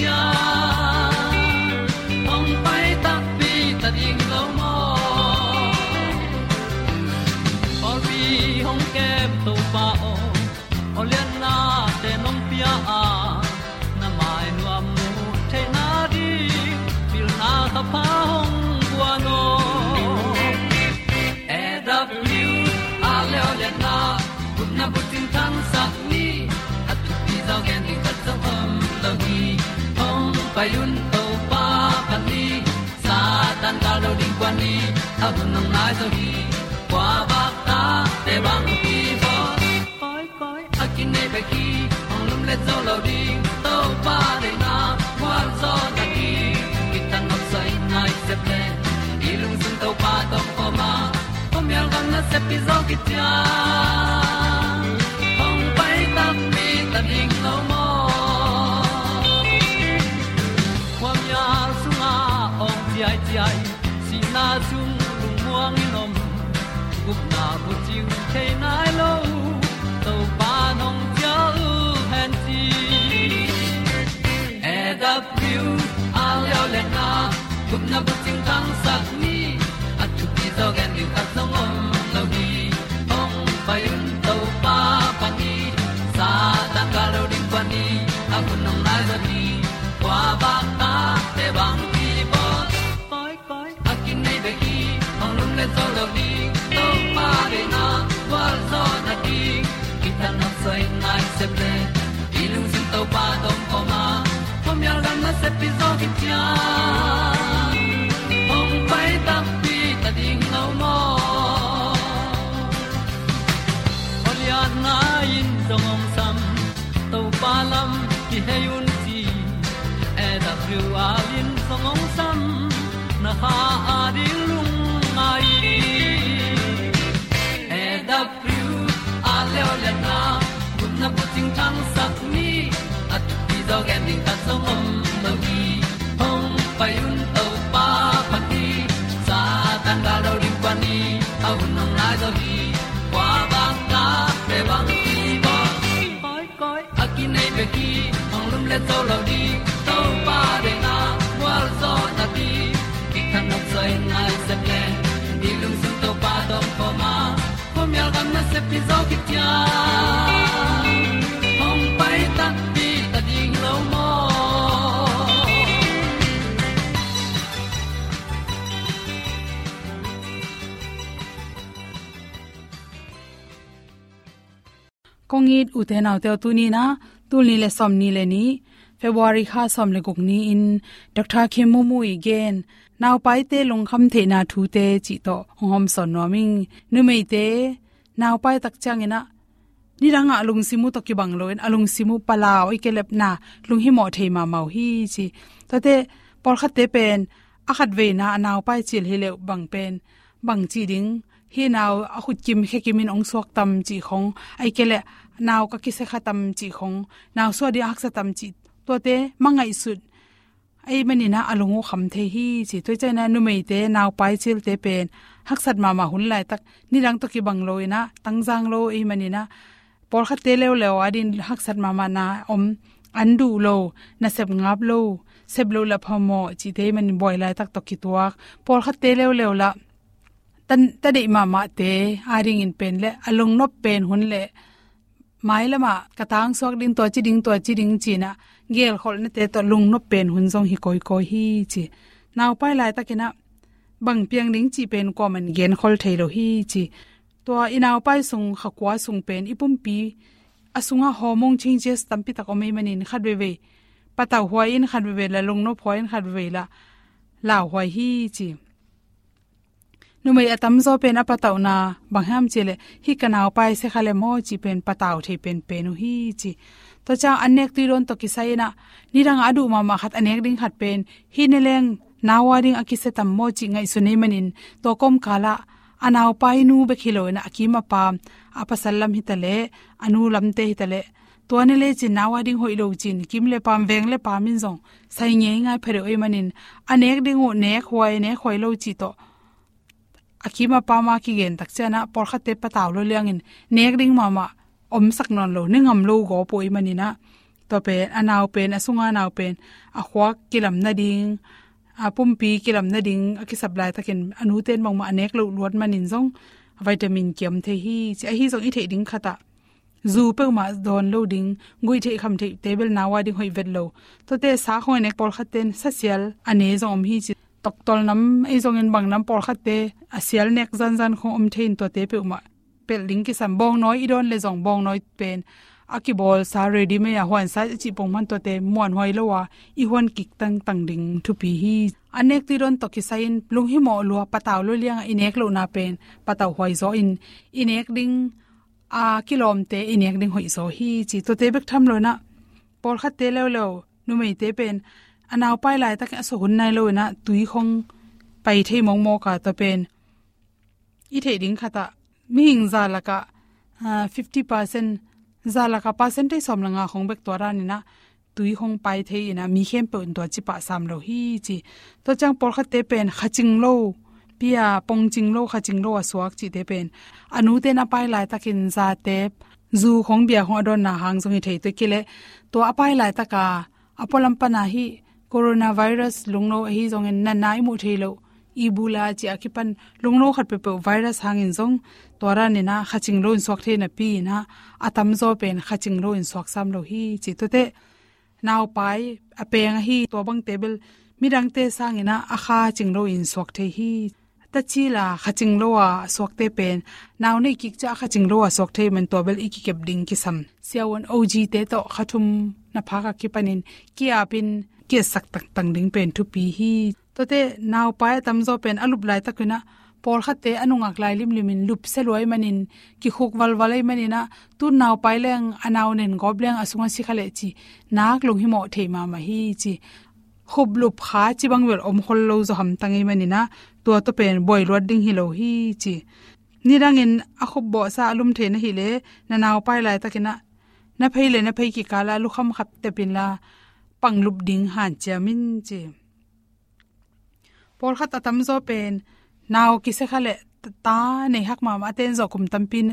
Dios. payun to pa pan ni sa tan ga lo ding kwan ni a bu nang mai so hi kwa ba ta te bang ki bo koi koi a kin nei pe ki ong lum le zo lo ding to pa de na kwa zo ta ki ki tan nok sai nai se pe ilung sun to pa tom pa ma. Pom yal gam na se pi zo ki ta Huwag na buting kang le to lo di to pa de na kwa zo na ti ki kan nok sai nai se ple ni lung sun to pa do pa ma. Ko mi al na se pi zo ki tia hom pai ta pi ta ding lo mo kongit uten autel tunina ตูลีเลซอมนีเลนี้เฟบวารีค่าซอมเลกุกนี้อินดักทาเคมูมูอีเกนนาวไปเตลงคำเทนาทูเตจิโตหอมสอนนอมิงนึไม่เตนาวไปตักจังเงนะนี่ดังอะลุงซิมูตกิบังโลนอะลุงซิมุปลาวอีเกเล็บนาลุงฮิหมอเทมาเมาฮีจีตเตปอลคัดเตเป็นอาขัดเวนาอนาวไปจิลเฮเลวบังเป็นบังจีดิงฮีนาวอขุดกิมแค่กิมินองสวกตำจีของไอเกเล ka ki se khatam chi khong. Naw so di aksa tam chi. To te mangai sut. Ai mani na alungu kham the hi chi. Toi chai na nu mei te naw pai chil te pen. Haksat ma ma hun lai tak. Ni rang to ki bang loi na tang jang lo, ai mani na. Por kha te lew lew adin haksat ma ma na om. Andu lo, na sep ngap lo. Sep lo la phamo chi te mani boy lai tak to ki tuak por kha te lew lew la, tan ta dei ma ma te. Aring in pen le, alung no pen hun le mai lama katang sok ding to chi ding to chi ding chi na gel khol ne te to lung no pen hun jong hi koi koi hi chi. Naw pai lai takina bang piang ding chi pen ko man gen khol thailo hi chi. To inaw pai sung khakwa sung pen ipum pi asunga homong changes tampi tak omei manin khat we ve. Pataw huai in khat ve la, lung no phoin khat ve la la huai hi chi nu mai atam zo pen apa taw na bangham chele. Hi kanaw pai se khale mo chi pen pataw the pen penu hi chi. To cha anek ti ron to kisai na. Nirang adu ma ma khat anek ding khat pen. Hi ne leng nawaring akise tam mo chi ngai sunei manin. To kom kala anaw pai nu be khilo na akima pam apa sallam hitale anu lamte to ne le chin nawa ding hoi lo chin. Kim le pam, veng le pamin zong. Sai nge ngai phere oi manin. Anek ding o nek hoi ne khoi lo chi to akima pama ki gen tak chana por kha te pataw lo liangin. Nek ding mama om sak non lo ningam lo go poi manina to pe anaw pen, asunga naw pen. A khwa kilam na ding a pumpi kilam na ding a ki supply takin anu ten mong ma anek lo luat manin zong. Vitamin kiam the hi chi a hi zong i the ding khata. Zu pe ma don lo ding, ngui the kham the table nawa ding hoi vet lo. To te sa khoi nek por khaten social ane zong hi chi tok nam ei bang nam por khate asial nek zan zan khong om thein to te pe ma pel ling ki sam bong noi, idon le zong bong noi pen. Aki sa ready me ya hwan sa chi pong man to te mon hoi lo i hwan kik tang tang ding thu pi hi. Anek ti ron to ki sain lung hi mo lo pataw lo liang inek lo na pen. Pataw hoi zo in, inek ding, a kilom te inek ding hoi zo hi. Chi to te bek tham lo na. Por khat te lo lo nu mei te pen. Anaw pai lai tak so hun nai lo na tui khong pai thei mong mo ka to pen i thei ding khata mi hing za laka uh, 50% za laka percentage som langa khong bek to ra ni na tui khong pai thei ina mi khem pe un to chi pa sam lo hi chi to chang por khate pen khaching lo pia pongching lo khaching lo aswak chi te pen anu te na pai lai takin za te zu khong bia khong adon na hang zong hi thei to kile to apai lai taka apolam pana hi coronavirus lungno hi zong en na nai mu thelo ibula chi akipan lungno khat pe pe virus hangin zong tora ne na khaching lo in sok the na pi na atam zo pen khaching lo in sok sam lo hi chi to te naw pai apeng hi to bang table mirang te sangina akha chinglo in sok the hi ta chi la khaching lo wa sok te pen naw nei kik cha khaching lo wa sok the man to bel iki kep ding ki sam siawon og te to khathum na phaka ki panin กีสักตักตังดิงเป็นทุปีฮีตัวเตนาวไปตำโซเป็นอลุบลายตะกุนะปอลขัดเตอนุงักลายลิมลิมินลุบเซลวยมันินกิคุกวัลวัลไลมันินะตุนนาวไปแรงอนาวเนนกอบแรงอสุงันสิขะเลจีนักลงหิมอเทมามาฮีจีขบลุบขาจิบังเวลอมคลโลจหำตังไอมันินะตัวตัวเป็นบอยรวดดิ้งฮิโลฮีจีนี่ดังเงินอคุบบ่อซาลุมเทนะฮิเลนานาวไปลายตะกินะนะเพลเลนะเพยกิกาลาลุคำขับเตปินลา panglup ding han chamin chi por khat atam zo pen naw ki se khale, ta nei hak ma ma ten zo kum tampin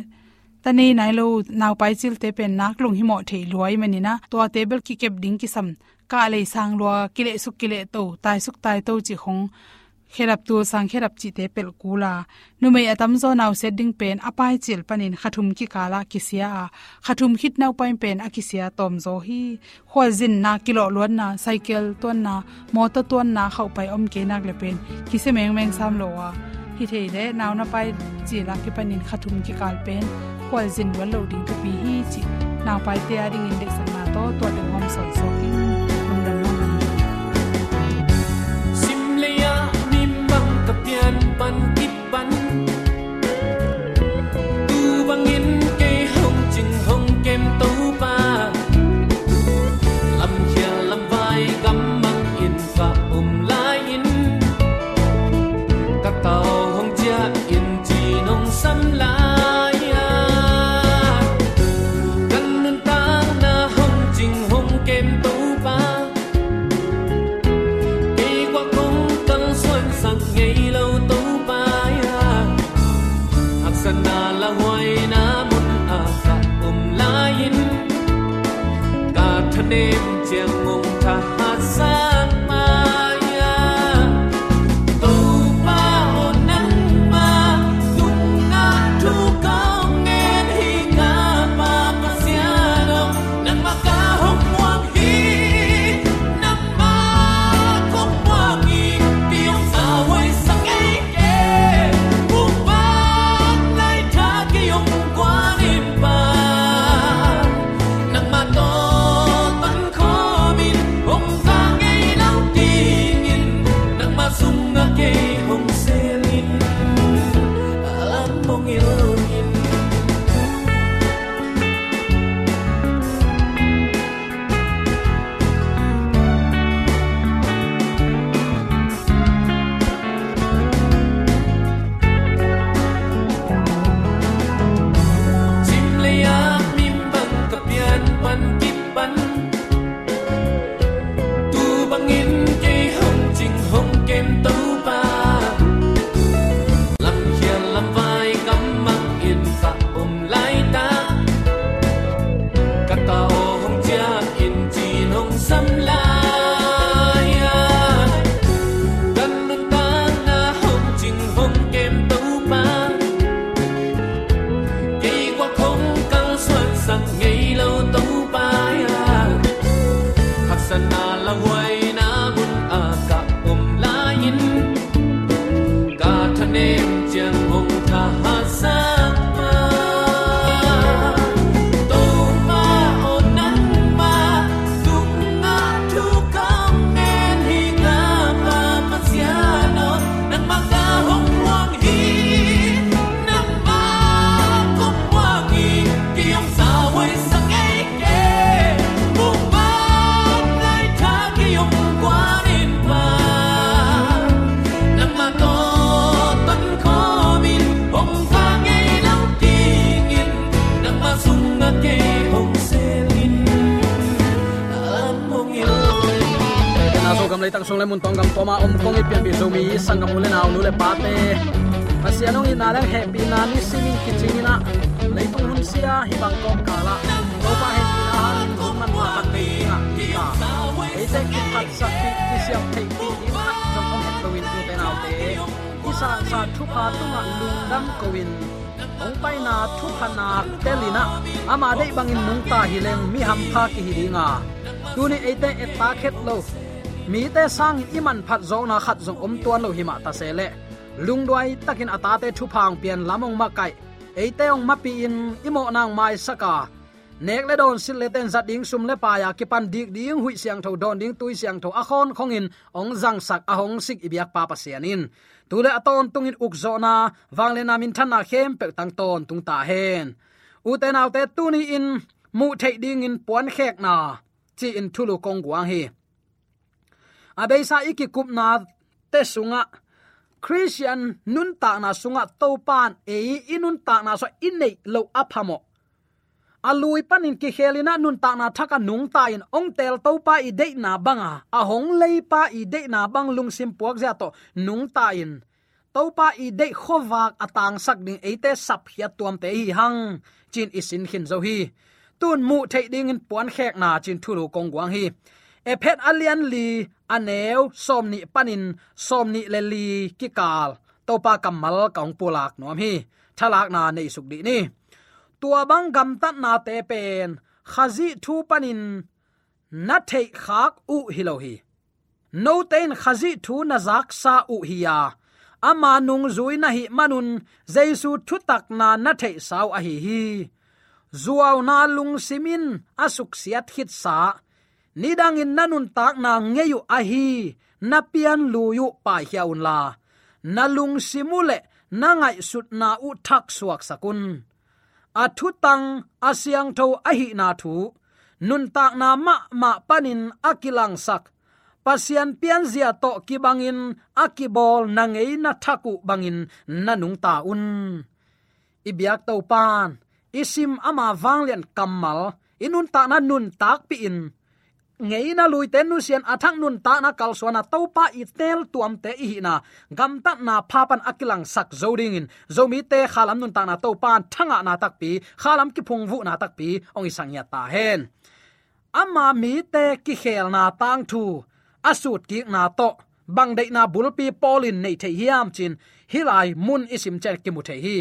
ta nei nai lo naw pai chil te pen, nak lung hi mo thei luai mani na to table ki kep ding ki sam, ka le sang lo ki le suk ki le to, tai suk tai to chi khong kherap tu sang kherap chi te pel kula. Nu mei atam zo naw setting pen apai chil panin khathum ki kala kisia khathum khit naw pain pen akisia tom zo hi. Khol zin na kilo lon na, cycle ton na, motor ton na, khau pai om ke nak le pen. Kise meng meng sam lo wa hi thei le naw na pai chi la ki panin khathum ki kal pen. Khol zin wal lo ding cái pi hi chi. Naw pai te ading index na to to de hom son so ki sung le mun tong gam toma om kong ipian bi sang sangam ule naw nu le pate pasianong ina lang happy na ni simin lấy leitung hun sia hi bang kong kala to pa he na han hum man ma khat te nga ka e te ki khat sak ti ki siam te ti ni ma jong ong het win tu te naw te isa sa thu pa tu nga lung dam ko win ong pai na thu khana telina ama dei bangin nung ta hileng mi ham pha ki hi ringa tuni ate et ta khet lo mi te sang iman phat zo na khat zo om tuan lo hima ta se le. Lung duai takin ata te thu phang pian lamong ma kai. Eite ong mapi in, imo nang mai saka nek le don sil le ten zat ding sum le pa ya ki pan dik ding hui siang tho, don ding tui siang tho, a khon khong in, ong jang sak a hong sik ibyak pa pa sianin tu le aton tung in uk zo na wang le na min than na khem pe tang ton tung ta hen. U te naw te tu ni in, mu thei ding in puan khek na, chi in thulu kong guang hi abeisa iki kupna te sunga. Christian nun ta na sunga to pan e inun ta na so inne lo aphamo. Alui panin ki helina nun ta na thaka nung ta in ong tel to pa i de na banga. A hong lei pa i de na bang lung sim puak ja to nung ta in to pa i de khowak atang sak ding ate sap hiat tuam te hi hang. Chin isin khin zo hi. Tun mu thei ding in puan khek na chin thulu kong guang hi. Ephet alian li aneu, somni panin, somni leli, kikal. Topa kamal kaung pulak nom hi. Thalak na nei suk di ni. Tua bang gam tat na te pen. Khazi thu panin, na thei khak u hilo hi. No ten khazi thu na zak sa u hi ya. Ama nung zui na hi manun, jesu thu tak na na thei sau a hi hi. Zuaw na lung simin, asuk siat hit sa nidang in nanun tak na ngeyu ahi, na pian luyu pa hiaun la. Nalung simule nangai sut na u thak suak sakun. Athu tang asyang tho ahi na thu. Nun tak na ma ma panin akilang sak. Pasian pian zia to ki bangin akibol nangei na thaku bangin nanung ta un. Ibyak to pan, isim ama wanglen kamal inun ta na nun tak pi in ngeina luiten nu sian athang nun ta na kal suana to pa i tel tuam te i na gam ta na phapan akilang sak zoding in zomi te khalam nun ta na to pan thanga na tak pi, khalam ki phung vu na tak pi, ong isang sang ya ta hen. Ama mi te ki khel na tang thu. Asut ki na to. Bang dei na bulpi polin nei the hiam chin. Hilai mun isim cher ki mu the hi.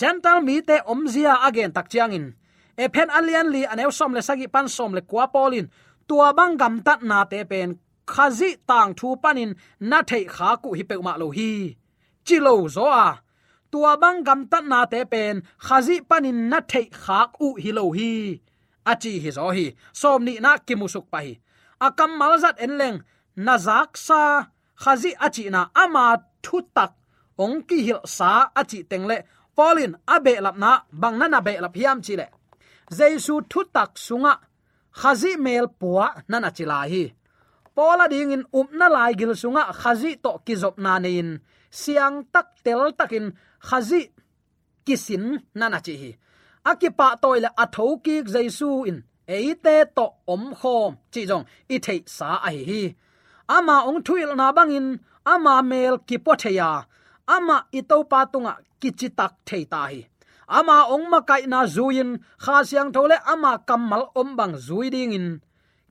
Gentle mi te omzia again tak chiang in. E alian li anew som le sagi pan som le kwa polin tua bang gam tat na te pen, khazi tang thu panin na thei kha ku hi pe ma lo hi. Chi lo zo a, tua bang gam tat na te pen, khazi panin na thei kha u hi lo hi. Achi hi zo hi, som ni na ki musuk pa hi. Akam malzat en leng, na zak sa, khazi achi na ama thu tak, ong ki hil sa achi tengle polin abe lap na, bang na na be lap hiam chi le. Jaisu thu tak sunga khazi mel puwa nana chila hi pola ding in um upna lai gil sunga khazi to kizop nanein. siang tak tel takin khazi kisin nana chi hi akipa toile atho ki jaisu in. Eite to om khom. Chi jong i thei sa a hi hi. Ama ong thuil na bangin ama mel ki potheya. Ama itopa patunga kichitak thei ta hi ama ong ma kai na zuin kha siang thole ama kamal om bang zui ding in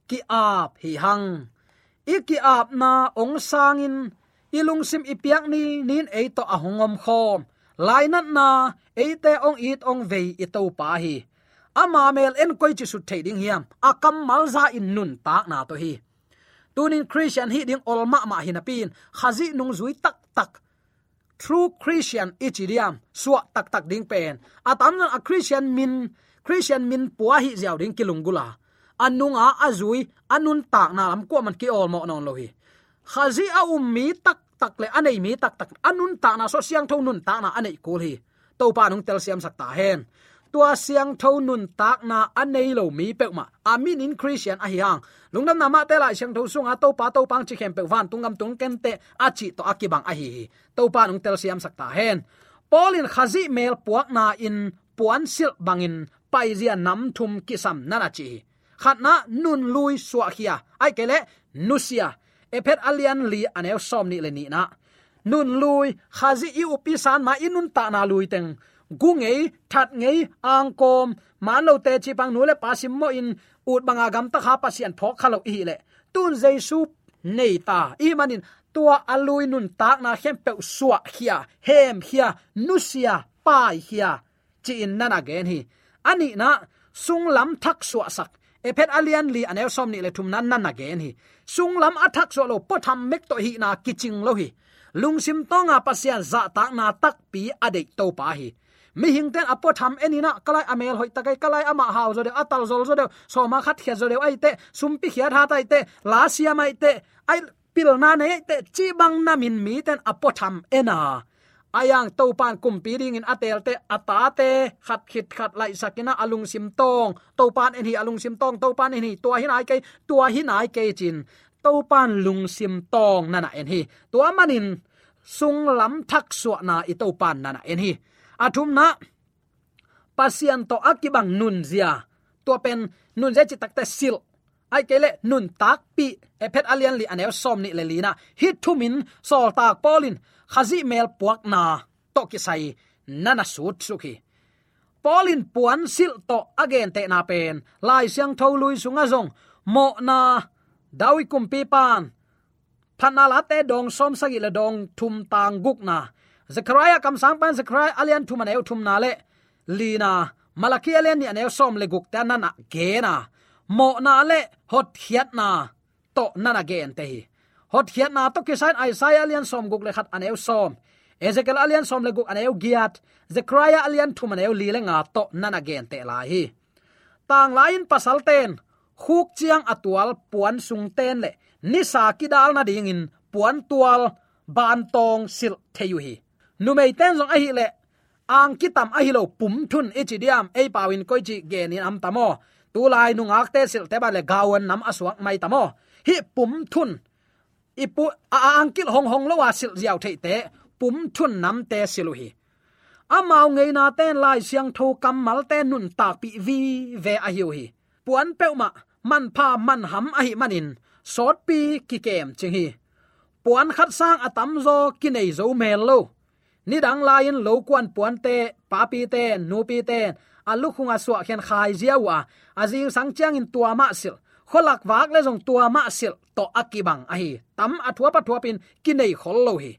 ki ap hi hang. Iki ap na ong sangin. Ilung sim ipiak ni, nin ei to ahongom khom. Lainat na eite ong it ong vei ito pa hi. Ama mel en koi chi su thei ding hiam. Akam malza in nun tak na to hi. Tunin christian hi ding olma ma hinapin khazi nung zui tak tak true christian ichiriam suwa tak tak ding pen. Atam a christian min christian min puwa hi jaw ding kilungula anunga azui anun tak na lam ko man ki ol mo non lohi. Khazi a ummi tak tak le anei mi tak tak. Anun ta na so siang thon nun ta na anei kul hi. To pa nung tel siam sak ta hen tua siang tho nun tak na anei lo mi pe ma amin in christian à, a hiang lungnam nama te la siang tho sunga à, to pa to pang chi khem pe van tungam tung ken te a à, chi to akibang a hi to pa nung tel siam sak ta hen polin khazi mel puak na in puan sil bangin paizia nam thum kisam nana chi. Khatna nun lui suwa khia. Ai kele nusia ephet alian li anel som ni le ni na. Nun lui khazi i upisan ma inun ta na lui teng gu ngei that ngei, ang kom man lo te chi pang nu le pasim mo in, ut banga gam ta kha pasian phok khalo hi le. Tun jesu nei ta. I manin tua alui nun tak na hem pe suwa hia, hem hia nusia pai hia. Chi in nana gen hi. Ani na, sung lam thak suwa sak. Ephet alian li anel som ni le thum nan nan again hi. Sung lam athak so lo potham mek to hi na kiching lo hi. Lungsim tonga pasian za tak na tak pi ade to pa hi mi hing ten apo tham enina kalai amel hoi takai kalai ama hau zo de atal zol zo de so ma khat khia zo de ai te, sumpi khia tha tai te, la sia mai te, ai pil na ne te, chi bang na min mi ten apo tham ena. Ayang to pan kum pi ding in atel te, ata te, khat khit khat lai sakina alung sim tong. To pan en hi alung sim tong to pan en hi tua hin ai ke tua hin ai ke chin. To pan lung sim tong nana en hi tua manin, sung lam thak suwa na i to pan nana en hi athum na pasian to akibang nun zia to pen nun je chi takte sil ai kele nun tak pi ephet alian li anew som ni le lina hi thumin sol tak polin khazi mel puak na to ki sai nana sut suki polin puan sil to again te na pen lai siang tho lui sunga zong mo na dawi kum pi pan phana la te dong som sagi le dong thum tang guk na zechariah kam sang pan zechariah alian thum aneu thum na le lina malaki alian ni aneu som le guk ta na na ge na mo na le hot hiat na to na na gen te hi hot hiat na to kisan isaiah alian som guk le khat aneu som ezekiel alian som le guk aneu giat zechariah alian thum aneu li le nga to na na gen te la hi tang lain pasal ten khuk chiang atual puan sung ten le ni sa ki dal na ding in puan tual ban tong sil theyuhi hi nu mei ten zong a hi le. Ang kitam a hi lo pum thun e chi diam. E pawin koi chi gen in am tamo tu lai nu ngak te sil te ba le gawan nam aswak mai tamo hi pum thun. Ipu a ang kil hong hong lo wa sil ziaw thei te. Pum thun nam te silu hi. Amao ngei na ten lai siang tho kam mal te nun tak pi vi ve a hiu hi. Puan pe ma, man pha man ham a hi manin. Sot pi ki kem ching hi. Puan khat sang atam zo ki nei zo mel lo ni dang lain lo kwan puan te, papi te nu pi te alu khunga suwa khen khai ziawa azing sang chang in tua ma sil. Kholak wak le jong tua ma sil, to akibang ahi tam athua pa thua pin kinai khol lo hi.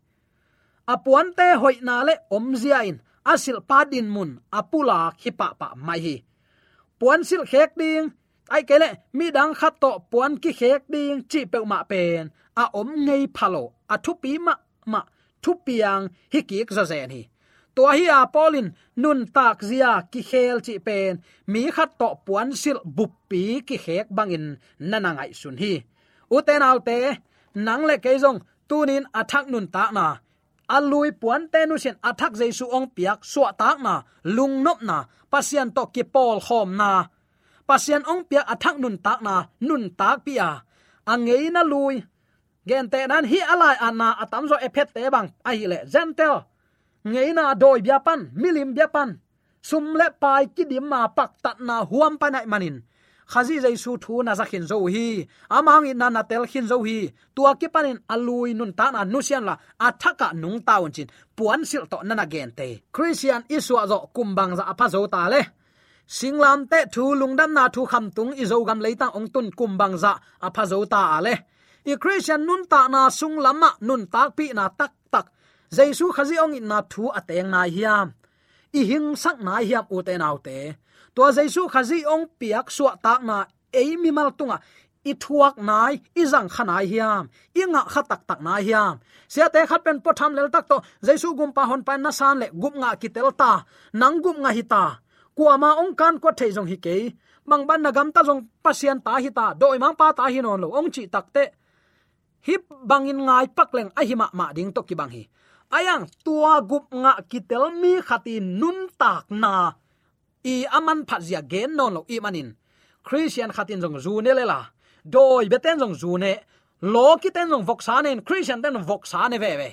Apuan te hoi na le om zia in asil padin mun apula khipa pa mai hi. Puan sil khek ding, ai kele mi dang khat to puan ki khek ding, chi pe ma pen, a om ngei phalo athu pi ma ma thu piang hi ki za zen hi. To hi a polin nun tak zia ki khel chi pen. Mi khat to puan sil bup pi ki khek bangin nanangai sun hi. Uten autte nang le ke jong tunin athak nun ta na. Alui puan te nu sen athak jesu ong piak suwa tak na, lung nop na, pasian to ki pol khom na. Pasian ong piak athak nun tak na, nun tak pia angei na lui gen te nan hi alai anna atam zo ephet te bang. A hi le gentle ngeina doi biapan milim biapan, sum le pai ki dim ma pak tat na huam pa nai manin. Khazi jaisu thu na zakhin zo hi. Amang in na tel khin zo hi. Tua ki panin alui nun ta na nu sian la. Athaka nung taun chin. Puan sil to nana gen te. Christian iswa zo kumbang za apa zo ta le. Singlam te thu lungdam na thu kham tung i zo gam leita ong tun kumbang za apa zo ta ale i christian nun ta na sung lama nun tak pi na tak tak. Jesu khazi ong in na thu ateng na hiam. I hing sak na hiam u te nau te. To jesu khazi ong piak suwa tak na ei mi mal tunga. I thuak nai, i zang khana hiam. I nga kha tak na hiam. Sia te khat pen potham lel tak to jesu gum pa hon pa na san le gup nga ki tel ta. Nang gup nga hi ta. Kuama ong kan ko thei jong hi ke mang ban na gam ta jong pasian ta hi ta. Doi mang pa ta hi non lo. Ong chi tak te hip bangin ngai pak leng a ma ma ding to ki bang hi. Ayang tua gup nga kitel mi khati nun tak na. I aman phazia gen non lo i manin. Christian khatin jong zu ne lela doi beten jong zu ne. Lo ki ten jong vok nen. Christian ten voksa ne ve ve.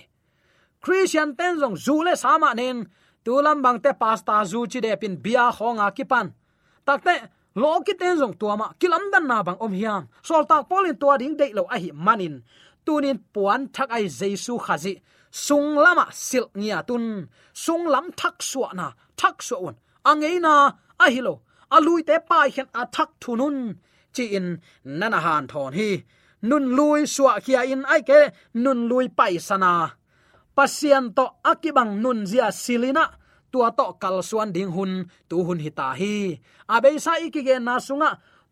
Christian ten jong zu le sama nen. Tulam bang te pasta zu chi de pin bia khonga kipan takte lo ki ten jong tuama kilam dan na bang om hiam. Sol tak polin tua ding de lo a hi manin tunin puan thak ai jesu khazi. Sung lama sil nia tun. Sung lam thak suwa na, thak suwa angeina ahilo alui te pa hian a thak thunun chi in nana han thon hi. Nun lui suwa khia in ai ke, nun lui pai sana pasien to akibang nun zia silina tua to kal suan ding hun, tu hun hita hi. Abe sa ikige na sunga,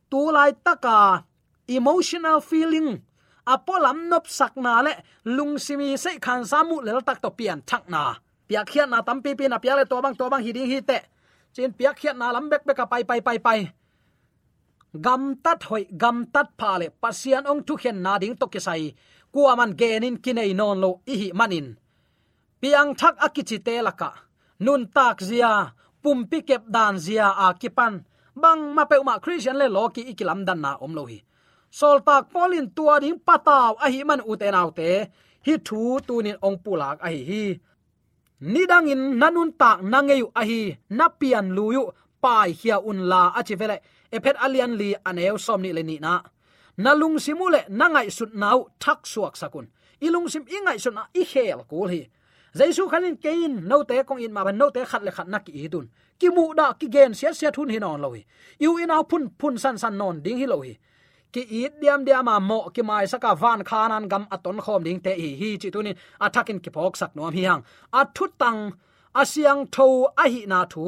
tu lai taka emotional feeling apolam nop sakna le lungsimi se khan samu lel tak to pian thakna piak khian na tampi pi na piale to bang to bang hiding hi te chin piak khian na lam bek bek pai pai pai pai gam tat hoi gam tat pha le pasian ong thu khen na ding to ke sai kuaman genin kinai non lo i hi manin piang thak akichi te laka nun tak zia pumpi kep dan zia a kipan bang ma pe ma christian le lo ki ikilam dan na om lo hi soltak polin tua ding pataw a hi man u te te hi thu tunin ong pulak a hi. Hi nidangin nanun tak nangeyu ahi. Napian luyu pai hia un la achi vele. Ephet alian li aneu somni le ni na. Nalung simule nangai sut nau thak suak sakun. Ilung sim ingai sut na i hel kul hi. Jaisu khanin kein no te kong in ma ban no te khat le khat na ki idun ki mu da ki gen sia sia thun hin on lohi yu ina phun phun san san non ding hi lohi ki it diam diam ma mo ki mai saka van khanan gam aton khom ding te hi hi chi tunin athakin ki phok sak nom hi hang. Athu tang asyang tho, a hi na thu.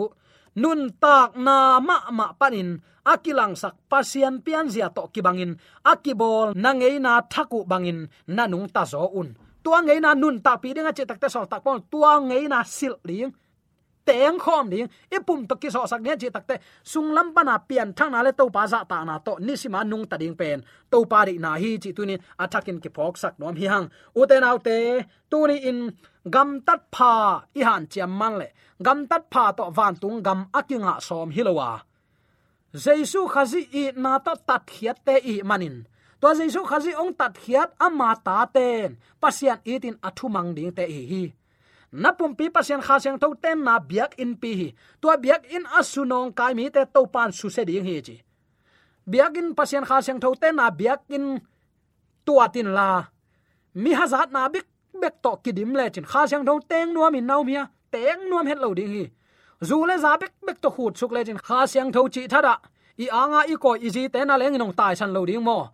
Nun tak na ma ma panin akilang sak pasian pian zia to ki bangin. Akibol na ngei na thaku bangin nanung ta zo un. Tua ngei na nun ta pi dinga che tak ta so tak pon tua ngei na sil ling teng khom ding. E Ipum to ki so sak ne chi takte sunglam pana pian thang na le to pa za ta na to. Ni sima nung ta ding pen. To pa ri na hi chi tunin attacking ki phok sak nom hi hang. U te nau te, tu ni in gam tat pha i han chiam man le. Gam tat pha to van tung gam akinga som hilowa jesu khazi i na to tat khiat te i manin. To jesu khazi ong tat khiat ama ta ten. Pasian itin athumang ding te hi hi napum pi pasien kha siang tho ten na biak in pi hi. Tua biak in asunong kai mi te to pan su se ding hi chi. Biak in pasien kha siang tho ten na biak in tua tin la. Mi hazat na bik bek to kidim le chin. Kha siang tho teng nuam in nau mia, teng nuam het lo ding hi. Zu le za bek bek to khut suk le chin. Kha siang tho chi thada i anga i ko i ji te na leng nong tai san lo ding mo.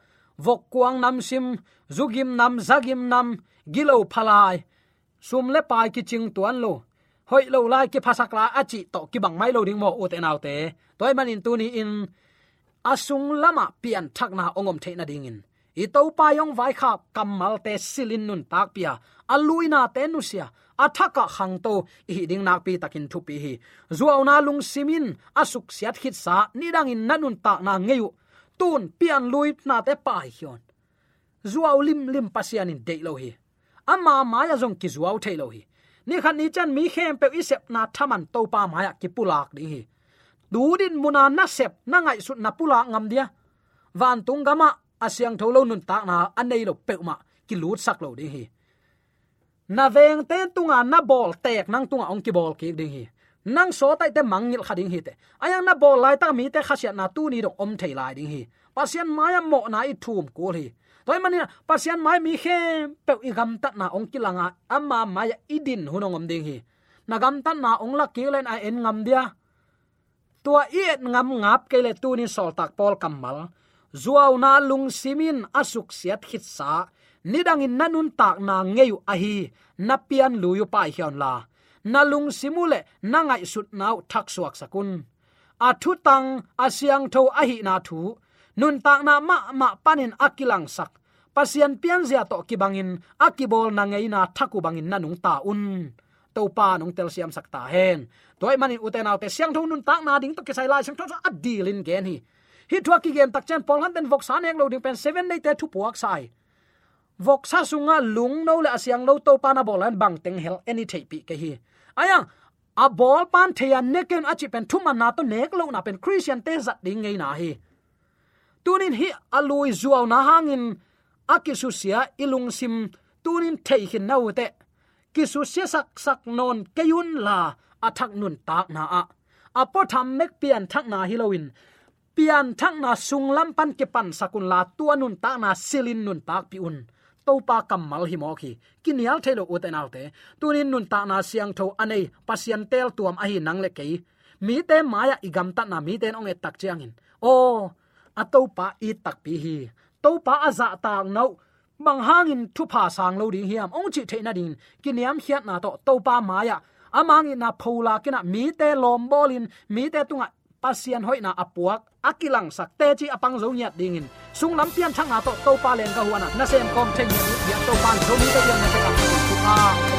Vok kuang nam sim, zugim nam zagim nam gilo phalai sum le pai ki ching tuan lo. Hoi lo lai ki phasak la achi to ki bang mai lo ding mo u te nau te. Toy man in tu ni in. Asung lama pian thak na ongom the na ding in. I to pa yong vai kha kamal te silin nun tak pia. Aluina te nu sia. Athaka khang to. Hi ding nak pi takin thu pi hi. Zuaw na lung simin asuk siat khit sa. Ni dang in nanun ta na ngeu. Tun pian lui na te pai hion. Zuaw lim lim pasian in de lo hi ama maya jong ki zuaw thailo hi. Ni khan ni chan mi khem pe i sep na thaman to pa maya ki pulak ding hi. Du din muna na sep na ngai su na pula ngam dia. Van tung gama, asyang tholo nun tak na anei lo pe ma ki lut sak lo ding hi. Na veng ten tunga na bol tek nang tunga ong ki bol ki ding hi. Nang so tai te mangil khading hi te. Ayang na bol lai ta mi te khasiat na tu ni dong om thei lai ding hi. Pasian maya mo na i thum ko hi toy mani pasian mai mi khe pe i gam tat na ong kilanga amma maya dạ, idin hunong om ding hi na gam tat na ong la kilen a en ngam dia tua iet ngam ngap ke le tu ni sol tak pol kamal zuaw na lung simin asuk siat khit sa nidang in nanun tak na ngeu ahi na pian luyu pai hion la. Nalung simule nangai sut nau thak suak sakun a à thu tang siang tho ahi na thu. Nun tak na ma ma panin akilang sak pasian pian zia to ki bangin akibol na ngei na thaku bangin nanung ta un. To pa nung tel siam sak ta hen. Toy manin uten autte siang thong nun tak na ding to ke sai lai sang tho adilin gen hi. Hi thua ki gen tak chen pol han den vok san ek lo ding pen 7 nei te thu puak sai vok sa sunga lung no le asyang lo to pa na bolan bang teng hel any te pi ke hi. Aya, a bol pan theya neken achi pen thuma na to nek lo na pen christian te zat ding ngei na hi. Tunin hi alui zuaw na hangin akisusia ilung sim tunin thei hin nau kisu sia sak sak non kayun la athak nun tak na a. Apo tham mek pian thak na hilowin pian thak na sunglam pan ke pan sakun la tuanun ta na silin nun tak pi un. To kamal hi mo khi kinial thelo uten autte tunin nun ta na siang tho anei pasien tel tuam ahi nang le kei. Mi te maya igam ta na mi ten ong e tak chiang in. O atopa i tak pi hi to pa aza ta no mang hangin thu pa sang lo ding hiam. Ong chi theina ding kiniam hiat na to to pa maya amang na phola kina mi te lom bolin mi te tunga pasian hoi na apuak. Akilang sak te chi apang zo nyat dingin sung lam pian thanga to to pa len ka huana na sem kom theng ni ya to pan zo ni te yan na se ka